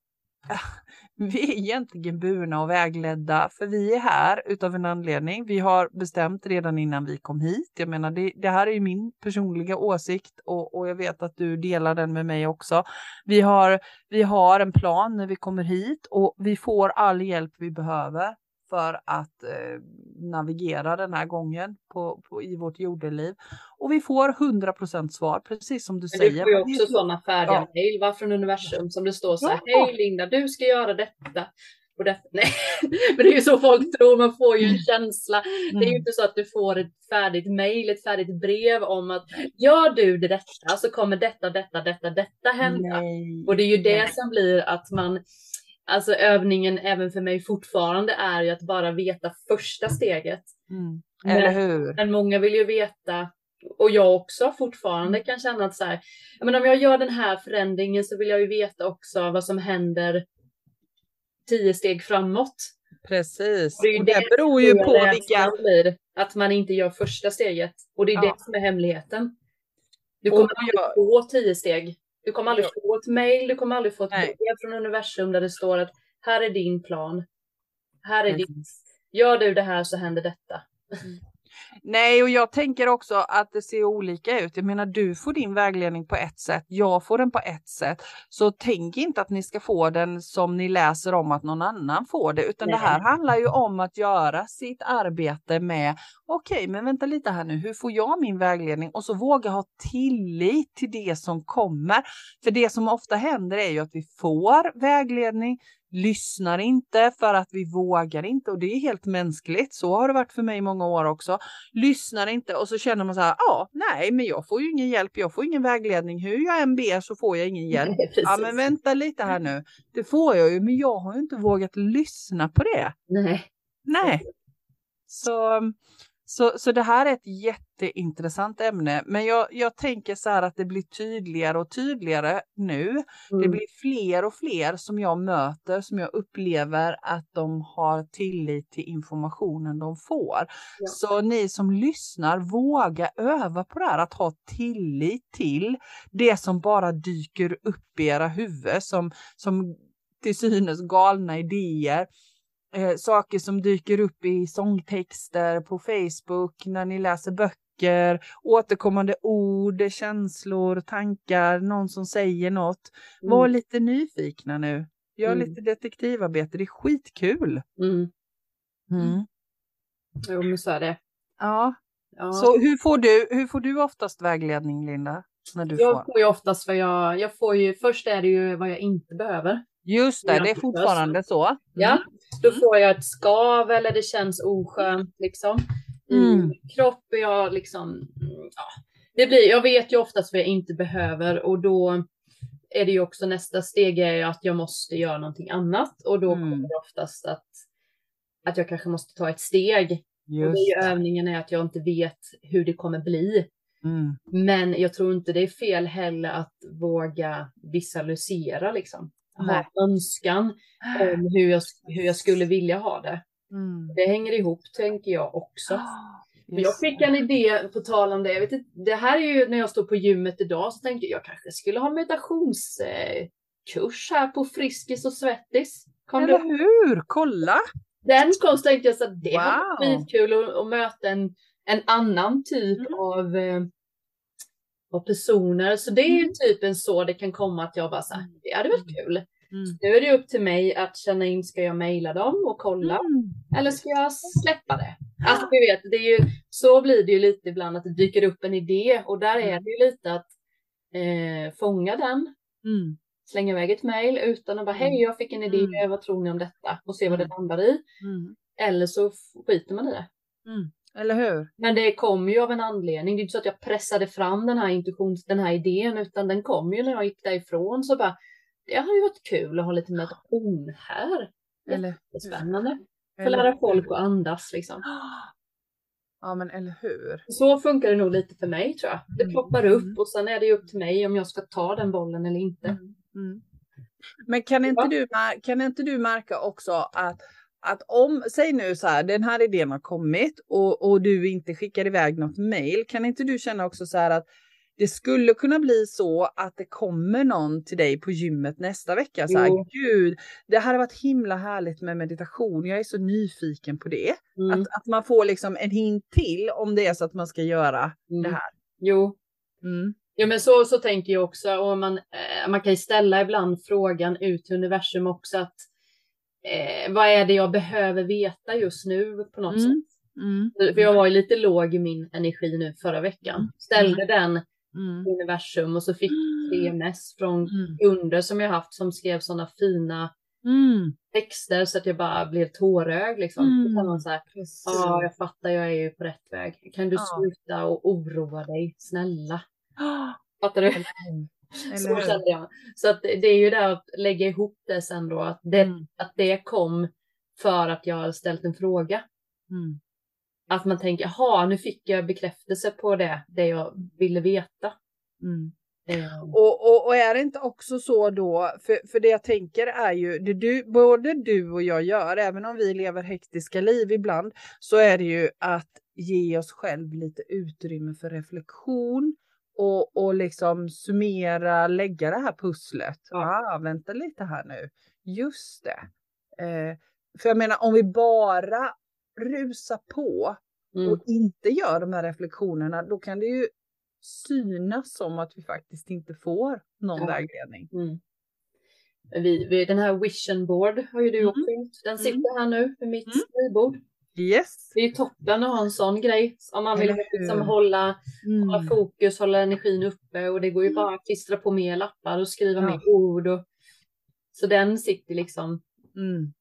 vi är egentligen burna och vägledda för vi är här utav en anledning. Vi har bestämt redan innan vi kom hit. Jag menar, det, det här är ju min personliga åsikt och, och, jag vet att du delar den med mig också. Vi har, vi har en plan när vi kommer hit och vi får all hjälp vi behöver för att eh, navigera den här gången på, på, i vårt jordeliv. Och vi får 100% svar, precis som du Men säger. Du får ju också sådana färdiga ja. mejl från universum som det står så här, ja. hej Linda, du ska göra detta. Och detta. Nej, men det är ju så folk tror, man får ju en mm. känsla. Mm. Det är ju mm. inte så att du får ett färdigt mejl, ett färdigt brev om att gör du det detta så kommer detta, detta, detta, detta hända. Nej. Och det är ju det som blir att man Alltså övningen även för mig fortfarande är ju att bara veta första steget. Mm. Eller hur? Men många vill ju veta, och jag också fortfarande kan känna att så här, men om jag gör den här förändringen så vill jag ju veta också vad som händer tio steg framåt. Precis. Och det, och det, det beror ju på vilka... Blir, att man inte gör första steget. Och det är ja. det som är hemligheten. Du kommer aldrig få tio steg. Du kommer aldrig få ett mail, du kommer aldrig få ett brev från universum där det står att här är din plan. Här är ditt gör du det här så händer detta. Nej, och jag tänker också att det ser olika ut. Jag menar, du får din vägledning på ett sätt, jag får den på ett sätt. Så tänk inte att ni ska få den som ni läser om att någon annan får det, utan Nej. det här handlar ju om att göra sitt arbete med, okej, okay, men vänta lite här nu, hur får jag min vägledning? Och så våga ha tillit till det som kommer. För det som ofta händer är ju att vi får vägledning, lyssnar inte för att vi vågar inte och det är helt mänskligt. Så har det varit för mig i många år också. Lyssnar inte och så känner man så här, ja, nej, men jag får ju ingen hjälp, jag får ingen vägledning. Hur jag än ber så får jag ingen hjälp. Nej, ja, men vänta lite här nu. Det får jag ju, men jag har ju inte vågat lyssna på det. Nej. Nej. Så så, så det här är ett jätteintressant ämne, men jag, jag tänker så här att det blir tydligare och tydligare nu. Mm. Det blir fler och fler som jag möter som jag upplever att de har tillit till informationen de får. Ja. Så ni som lyssnar, våga öva på det här att ha tillit till det som bara dyker upp i era huvud som, som till synes galna idéer eh, saker som dyker upp i sångtexter på Facebook, när ni läser böcker, återkommande ord, känslor, tankar, någon som säger något. Mm. Var lite nyfikna nu. Gör mm. lite detektivarbete, det är skitkul. Mm. Mm. Jo, men så är det. Ja. ja. Så hur får, du, hur får du oftast vägledning, Linda? När du jag får, får ju oftast vad jag, jag får ju, först är det ju vad jag inte behöver. Just det, det är fortfarande så. Mm. Ja, då får jag ett skav eller det känns oskönt liksom. Mm. I kroppen, jag liksom, ja. Det blir, jag vet ju oftast vad jag inte behöver och då är det ju också nästa steg är att jag måste göra någonting annat och då mm. kommer det oftast att, att jag kanske måste ta ett steg. Just och det är övningen är att jag inte vet hur det kommer bli. Mm. Men jag tror inte det är fel heller att våga visualisera liksom ha önskan om hur jag, hur jag skulle vilja ha det. Mm. Det hänger ihop tänker jag också. Oh, Men jag fick en idé på tal om det. Jag vet inte, det här är ju när jag står på gymmet idag så tänkte jag, jag kanske skulle ha meditationskurs här på Friskis och Svettis. Kom Eller du? hur? Kolla! Den konst tänkte jag så att det wow. var skitkul att, att möta en, en annan typ mm. av eh, och personer. Så det är mm. typ en så det kan komma att jag bara så här, mm. det hade varit kul. Mm. Nu är det upp till mig att känna in, ska jag mejla dem och kolla? Mm. Eller ska jag släppa det? Alltså vi vet, det är ju, så blir det ju lite ibland att det dyker upp en idé och där är mm. det ju lite att eh, fånga den. Mm. Slänga iväg ett mejl utan att bara, hej jag fick en idé, vad tror ni om detta? Och se vad det landar i. Eller så skiter man i det. Eller hur? Men det kom ju av en anledning. Det är inte så att jag pressade fram den här intuitions, den här idén, utan den kom ju när jag gick därifrån. Så bara, det har ju varit kul att ha lite meditation här. Eller Spännande. För att lära folk att andas liksom. Ja men eller hur. Så funkar det nog lite för mig tror jag. Det mm. ploppar upp och sen är det upp till mig om jag ska ta den bollen eller inte. Mm. Mm. Men kan inte, du, kan inte du märka också att att om, säg nu så här, den här idén har kommit och, och du inte skickar iväg något mail, kan inte du känna också så här att det skulle kunna bli så att det kommer någon till dig på gymmet nästa vecka. Så här, Gud, det hade varit himla härligt med meditation. Jag är så nyfiken på det. Mm. Att, att man får liksom en hint till om det är så att man ska göra mm. det här. Jo. Mm. Ja men så, så tänker jag också. Och man, eh, man kan ställa ibland frågan ut till universum också att eh, vad är det jag behöver veta just nu på något mm. sätt. Mm. För jag var ju lite låg i min energi nu förra veckan. Mm. Ställde den mm. universum och så fick jag EMS från mm. kunder som jag haft som skrev sådana fina mm. texter så att jag bara blev tårögd liksom. Mm. Så här, ja, jag fattar, jag är ju på rätt väg. Kan du ja. sluta och oroa dig, snälla? Fattar du? Så kände jag. Så att det är ju det att lägga ihop det sen då, att det, mm. att det kom för att jag har ställt en fråga. Mm. Att man tänker, jaha, nu fick jag bekräftelse på det, det jag ville veta. Mm. Mm. Och, och, och, är det inte också så då, för, för det jag tänker är ju, det du, både du och jag gör, även om vi lever hektiska liv ibland, så är det ju att ge oss själv lite utrymme för reflektion och, och liksom summera, lägga det här pusslet. Ja. Ah, vänta lite här nu. Just det. Eh, för jag menar om vi bara rusar på Mm. och inte gör de här reflektionerna, då kan det ju synas som att vi faktiskt inte får någon Ja. vägledning. Mm. Vi, vi, den här vision board har ju du Mm. också gjort. Den Mm. sitter här nu vid mitt Mm. skrivbord. Yes. Det är ju toppen att ha en sån grej. Om man vill liksom hålla, hålla Mm. fokus, hålla energin uppe och det går ju bara att klistra på mer lappar och skriva Ja. mer ord. Och, så den sitter liksom Mm.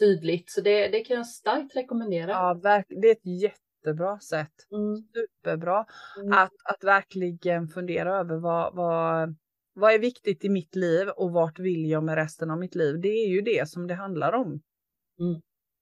tydligt. Så det, det kan jag starkt rekommendera. Ja, verkligen. Det är ett jättebra sätt. Mm. Superbra. Mm. Att, att verkligen fundera över vad, vad, vad är viktigt i mitt liv och vart vill jag med resten av mitt liv. Det är ju det som det handlar om.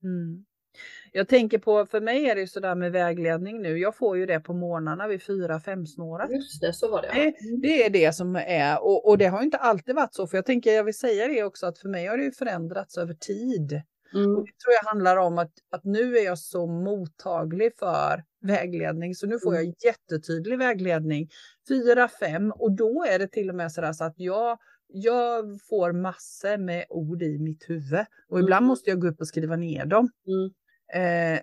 Mm. Mm. Jag tänker på, för mig är det ju sådär med vägledning nu. Jag får ju det på morgnarna vid fyra, fem snåret. Just det, så var det. Det, det är det som är och, och det har inte alltid varit så. För jag tänker, jag vill säga det också, att för mig har det ju förändrats över tid. Mm. Och det tror jag handlar om att, att nu är jag så mottaglig för vägledning så nu får jag jättetydlig vägledning. Fyra, fem och då är det till och med sådär så att jag, jag får massor med ord i mitt huvud och ibland Mm. måste jag gå upp och skriva ner dem. Mm. Eh,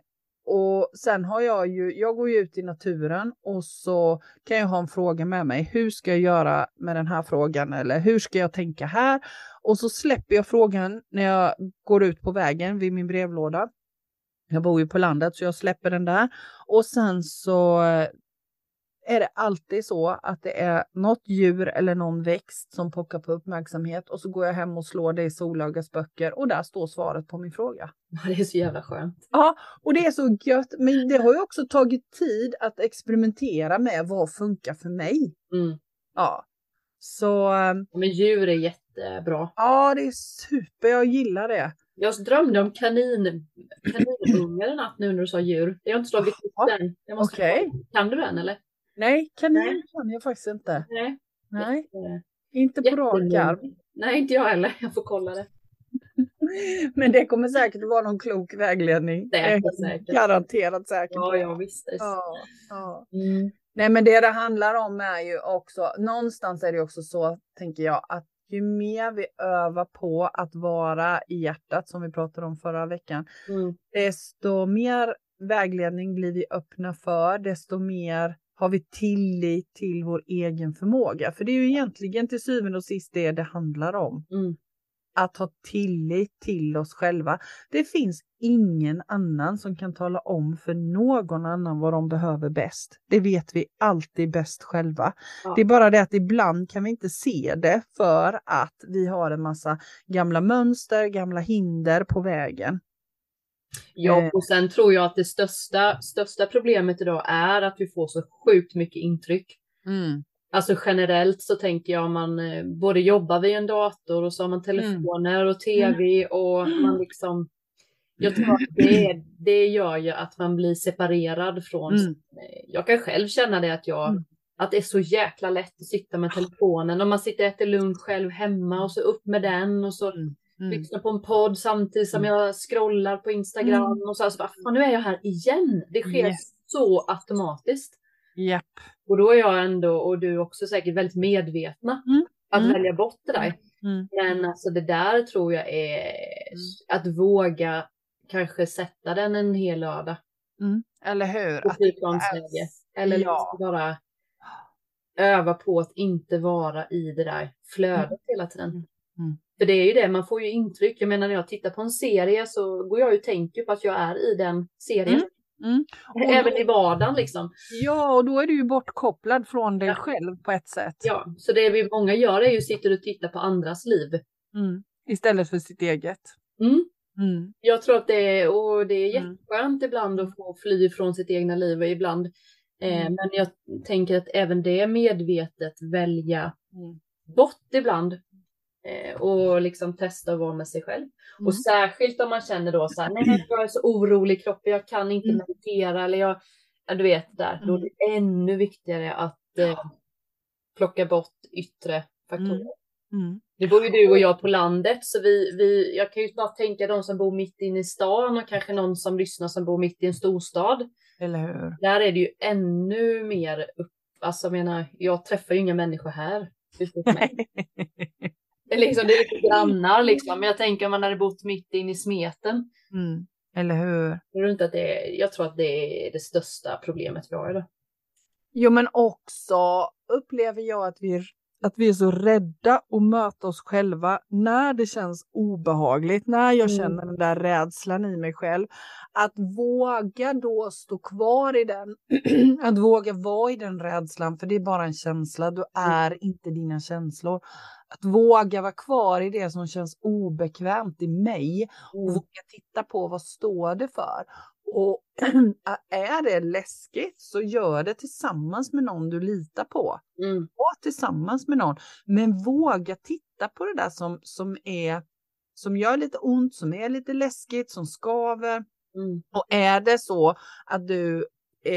och sen har jag ju, jag går ju ut i naturen och så kan jag ha en fråga med mig. Hur ska jag göra med den här frågan? Eller hur ska jag tänka här? Och så släpper jag frågan när jag går ut på vägen vid min brevlåda. Jag bor ju på landet så jag släpper den där. Och sen så är det alltid så att det är något djur eller någon växt som pockar på uppmärksamhet och så går jag hem och slår det i Solögas böcker och där står svaret på min fråga. Det är så jävla skönt. Ja, och det är så gött. Men det har ju också tagit tid att experimentera med vad funkar för mig. Mm. Ja, så eh, Men djur är jättebra. ja, det är super. Jag gillar det. Jag drömde om kanin, kaninungar en natt nu när du sa djur. Jag har inte slagit upp den. Måste okej. Kan du den eller? Nej, kanin kan jag faktiskt inte. Nej. Nej, Jätte- inte på rak arm. Nej, inte jag heller. Jag får kolla det. Men det kommer säkert att vara någon klok vägledning. Jag det säkert. Garanterat säker på Ja, det. ja visst. Ja, ja. Mm. Nej, men det det handlar om är ju också, någonstans är det också så, tänker jag, att ju mer vi övar på att vara i hjärtat, som vi pratade om förra veckan, Mm. desto mer vägledning blir vi öppna för, desto mer har vi tillit till vår egen förmåga. För det är ju egentligen till syvende och sist det det handlar om. Mm. Att ha tillit till oss själva. Det finns ingen annan som kan tala om för någon annan vad de behöver bäst. Det vet vi alltid bäst själva. Ja. Det är bara det att ibland kan vi inte se det för att vi har en massa gamla mönster, gamla hinder på vägen. Ja, Eh. och sen tror jag att det största, största problemet idag är att vi får så sjukt mycket intryck. Alltså generellt så tänker jag man eh, både jobbar vid en dator och så har man telefoner och tv och man liksom jag tror att det, det gör ju att man blir separerad från Mm. eh, Jag kan själv känna det att jag Mm. att det är så jäkla lätt att sitta med telefonen och man sitter och äter lunch själv hemma och så upp med den och så Mm. Mm. lyssnar på en podd samtidigt som jag scrollar på Instagram Mm. och så, så bara, fan nu är jag här igen. Det sker Yes. så automatiskt. Japp. Och då är jag ändå, och du också säkert väldigt medvetna Mm. att Mm. välja bort det där. Mm. Men alltså det där tror jag är att våga kanske sätta den en hel lördag Mm. Eller hur? på flygplansläge. Eller ja. liksom bara öva på att inte vara i det där flödet hela tiden. Mm. För det är ju det, man får ju intryck. Jag menar när jag tittar på en serie så går jag ju och tänker på att jag är i den serien. Mm. Och Även då- i vardagen liksom. Ja, och då är du ju bortkopplad från dig Ja. själv på ett sätt. Ja, så det vi många gör är ju sitter och tittar på andras liv. Mm. Istället för sitt eget. Mm. Mm. Jag tror att det är, och det är Mm. jätteskönt ibland att få fly från sitt egna liv och ibland. Eh, Mm. men jag tänker att även det är medvetet välja Mm. bort ibland. Eh, och liksom testa att vara med sig själv. Mm. Och särskilt om man känner då så här, nej jag är så orolig i kroppen, jag kan inte Mm. meditera eller jag, ja, du vet där, då är det ännu viktigare att eh, plocka bort yttre faktorer. Mm. Nu bor ju du och jag på landet så vi, vi, jag kan ju snart tänka de som bor mitt inne i stan och kanske någon som lyssnar som bor mitt i en storstad. Eller hur? Där är det ju ännu mer upp, alltså jag menar, jag träffar ju inga människor här. mig. Liksom, det är lite grannar liksom, men jag tänker om man hade bott mitt inne i smeten. Mm. Eller hur? Tror inte att det är, jag tror att det är det största problemet vi har idag. Jo, men också upplever jag att vi, att vi är så rädda att möta oss själva när det känns obehagligt, när jag Mm. känner den där rädslan i mig själv. Att våga då stå kvar i den, att våga vara i den rädslan, för det är bara en känsla, du är inte dina känslor. Att våga vara kvar i det som känns obekvämt i mig och Mm. våga titta på vad står det för. Och är det läskigt så gör det tillsammans med någon du litar på. Mm. Var tillsammans med någon. Men våga titta på det där som, som är som gör lite ont, som är lite läskigt, som skaver. Mm. Och är det så att du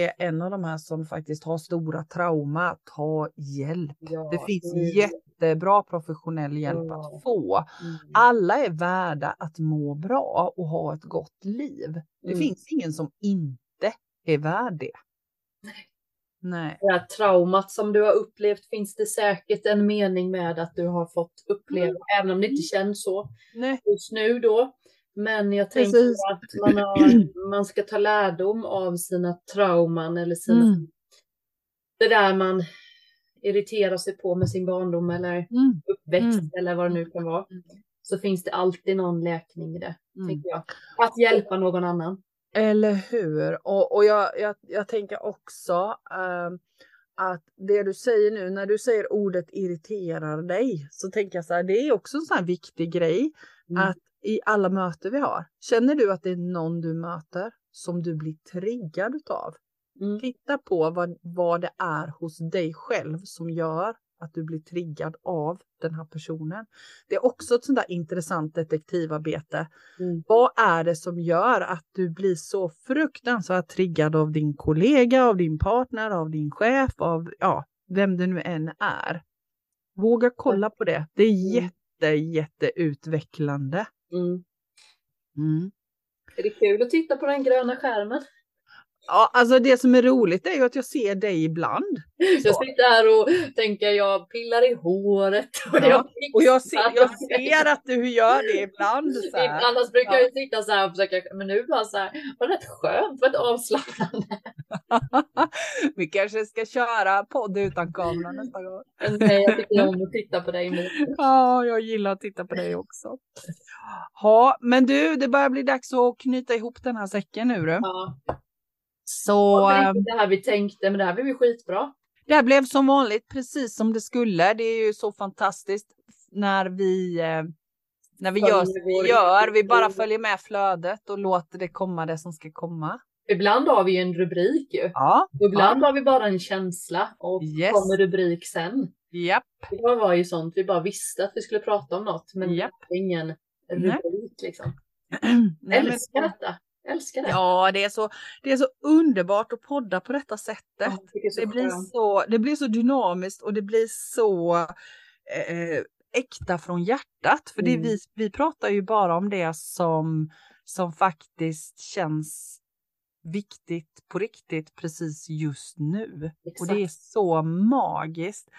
är en av de här som faktiskt har stora trauma, ta hjälp. Ja, Det finns det- jättebra professionell hjälp Ja. att få. Mm. Alla är värda att må bra och ha ett gott liv. Det Mm. finns ingen som inte är värd det. Nej. Det här traumat som du har upplevt finns det säkert en mening med att du har fått uppleva, Mm. även om det inte känns så Nej. just nu då. Men jag tänker Precis. att man, har, man ska ta lärdom av sina trauman eller sina, Mm. det där man irriterar sig på med sin barndom eller Mm. uppväxt Mm. eller vad det nu kan vara. Så finns det alltid någon läkning i det, Mm. tänker jag. Att hjälpa någon annan. Eller hur? Och, och jag, jag, jag tänker också ehm, att det du säger nu, när du säger ordet irriterar dig, så tänker jag så här, det är också en sån här viktig grej Mm. att i alla möten vi har, känner du att det är någon du möter som du blir triggad utav? Mm. Titta på vad, vad det är hos dig själv som gör att du blir triggad av den här personen. Det är också ett sånt där intressant detektivarbete. Mm. Vad är det som gör att du blir så fruktansvärt triggad av din kollega, av din partner, av din chef, av ja, vem det nu än är? Våga kolla på det. Det är Mm. jätte, jätteutvecklande. Mm. Mm. Är det kul att titta på den gröna skärmen? Ja, alltså det som är roligt är ju att jag ser dig ibland. Jag sitter här och tänker jag pillar i håret. Och, Ja, jag Och jag ser, jag ser att du gör det ibland. Så här. Annars brukar Ja. jag sitta så här och försöka, men nu bara så här, var det rätt skönt, var det avslappnande. Vi kanske ska köra podd utan kamera nästa gång. Nej, jag tycker om att titta på dig nu. Ja, jag gillar att titta på dig också. Ja, men du, det börjar bli dags att knyta ihop den här säcken nu du. Ja, Så det eh, inte det här vi tänkte, men det här blev ju skitbra. det här blev som vanligt precis som det skulle. Det är ju så fantastiskt när vi eh, när vi gör som vi gör. Vi bara följer med flödet och låter det komma det som ska komma. Ibland har vi ju en rubrik ju. Ja, ibland har vi bara en känsla och Yes. kommer rubrik sen. japp, Det var ju sånt, vi bara visste att vi skulle prata om något, men är ingen rubrik liksom. Nej, men- Älskar Älskar det. Ja, det är, så, det är så underbart att podda på detta sättet. Ja, det så Det blir så, det blir så dynamiskt och det blir så eh, äkta från hjärtat. För det är Mm. vi, vi pratar ju bara om det som, som faktiskt känns viktigt på riktigt precis just nu. Och det är Exakt. så magiskt.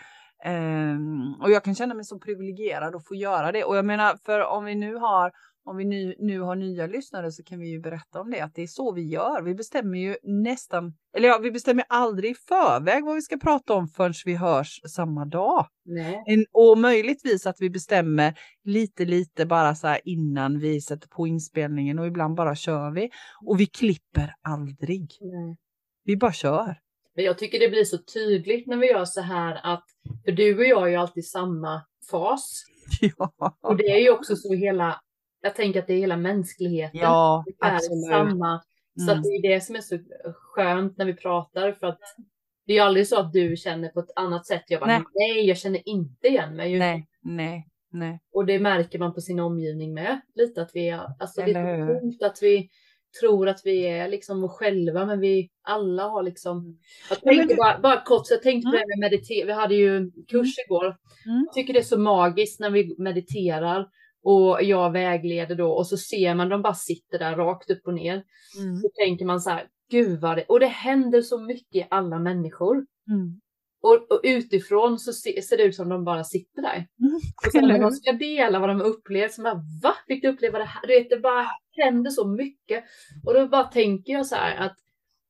Ehm, och jag kan känna mig så privilegierad att få göra det. Och jag menar, för om vi nu har om vi nu, nu har nya lyssnare så kan vi ju berätta om det, att det är så vi gör. Vi bestämmer ju nästan, eller ja, vi bestämmer aldrig i förväg vad vi ska prata om förrän vi hörs samma dag. Nej. En, och möjligtvis att vi bestämmer lite, lite bara så här innan vi sätter på inspelningen och ibland bara kör vi. Och vi klipper aldrig. Nej. Vi bara kör. Men jag tycker det blir så tydligt när vi gör så här att, för du och jag är ju alltid samma fas. Ja, Och det är ju också så hela, jag tänker att det är hela mänskligheten. ja Vi är absolut. samma. Så Mm. det är det som är så skönt när vi pratar. För att det är ju aldrig så att du känner på ett annat sätt. Jag bara, Nej. nej, jag känner inte igen mig. Nej, nej, nej. Och det märker man på sin omgivning med. Lite att vi är, alltså det är coolt att vi tror att vi är liksom oss själva, men vi alla har liksom. Jag Ja, men tänkte det- bara, bara kort, så jag tänkte på Mm. det med meditera. Vi hade ju kurs igår. Mm. Jag tycker det är så magiskt när vi mediterar och jag vägleder då och så ser man de bara sitter där rakt upp och ner. Mm. Så tänker man så här, gud vad det, och det händer så mycket i alla människor. Mm. Och, och utifrån så se, ser det ut som de bara sitter där. Och sen när de ska dela vad de har upplevt, så bara va? Fick du uppleva det här? Du vet, det bara händer så mycket. Och då bara tänker jag så här att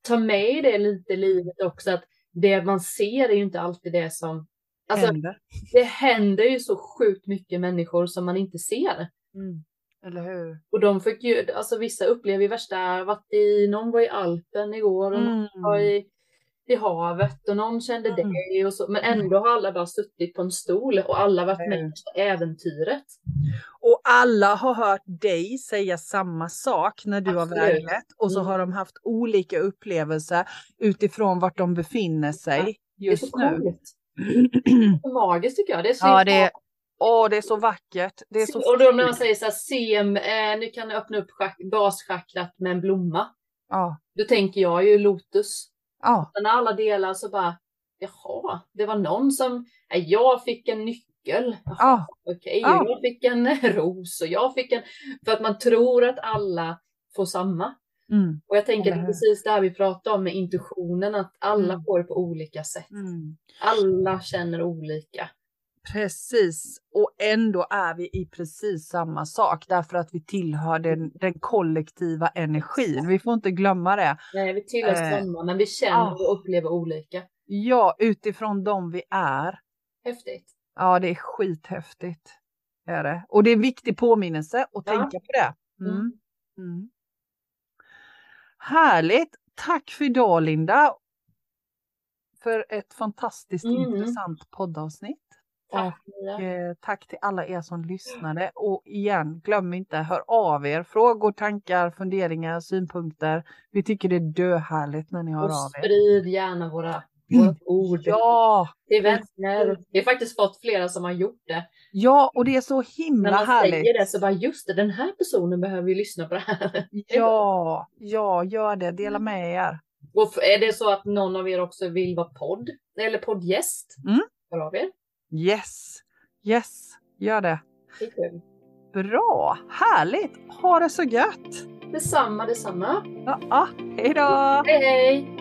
ta med det lite i livet också, att det man ser är ju inte alltid det som... Alltså Händer. det händer ju så sjukt mycket människor som man inte ser. Mm. Eller hur? Och de fick ju, alltså vissa upplever ju värsta, varit i, någon var i Alpen igår och någon var Mm. i, i havet och någon kände Mm. det och så. Men ändå har alla bara suttit på en stol och alla varit med Mm. i äventyret. Och alla har hört dig säga samma sak när du har Absolut. väglett och så har de haft olika upplevelser utifrån vart de befinner sig är just nu. coolt. Magiskt tycker jag. Det är så Ja, det är, åh, det är så vackert. Det är så Och då när man säger så här, se, eh, nu kan du öppna upp schack, baschakrat med en blomma. Ja, Då tänker jag ju Lotus. ja, när alla delar så bara, jaha, det var någon som, nej, jag fick en nyckel. Jaha, ja, Okej, Ja. jag fick en ros och jag fick en, för att man tror att alla får samma. Mm, Och jag tänker att precis det här vi pratar om med intuitionen, att alla Mm. får det på olika sätt. mm. Alla känner olika. Precis, och ändå är vi i precis samma sak därför att vi tillhör den, den kollektiva energin. Vi får inte glömma det. Nej, vi tillhör Eh, samma, men vi känner och upplever olika. Ja, utifrån de vi är. Häftigt. Ja, det är skithäftigt. Är det. Och det är en viktig påminnelse att Ja. tänka på det. Mm. Mm. Härligt. Tack för idag Linda. För ett fantastiskt Mm. intressant poddavsnitt. Tack Mia. Eh, tack till alla er som lyssnade. Och igen, glöm inte, hör av er. Frågor, tankar, funderingar, synpunkter. Vi tycker det är döhärligt när ni hör Och av er. sprid gärna våra, våra ord Ja, till vänner. Vi har faktiskt fått flera som har gjort det. ja, och det är så När himla man härligt. säger det så bara just det, den här personen behöver ju lyssna på det här. Ja, ja, gör det. Dela Mm. med er. Och är det så att någon av er också vill vara podd eller poddgäst? Mm. Hör av er. Yes, yes, gör det. Det är kul. Bra, härligt. Ha det så gött. Detsamma, detsamma. Ja, ja. hej då. Hej hej!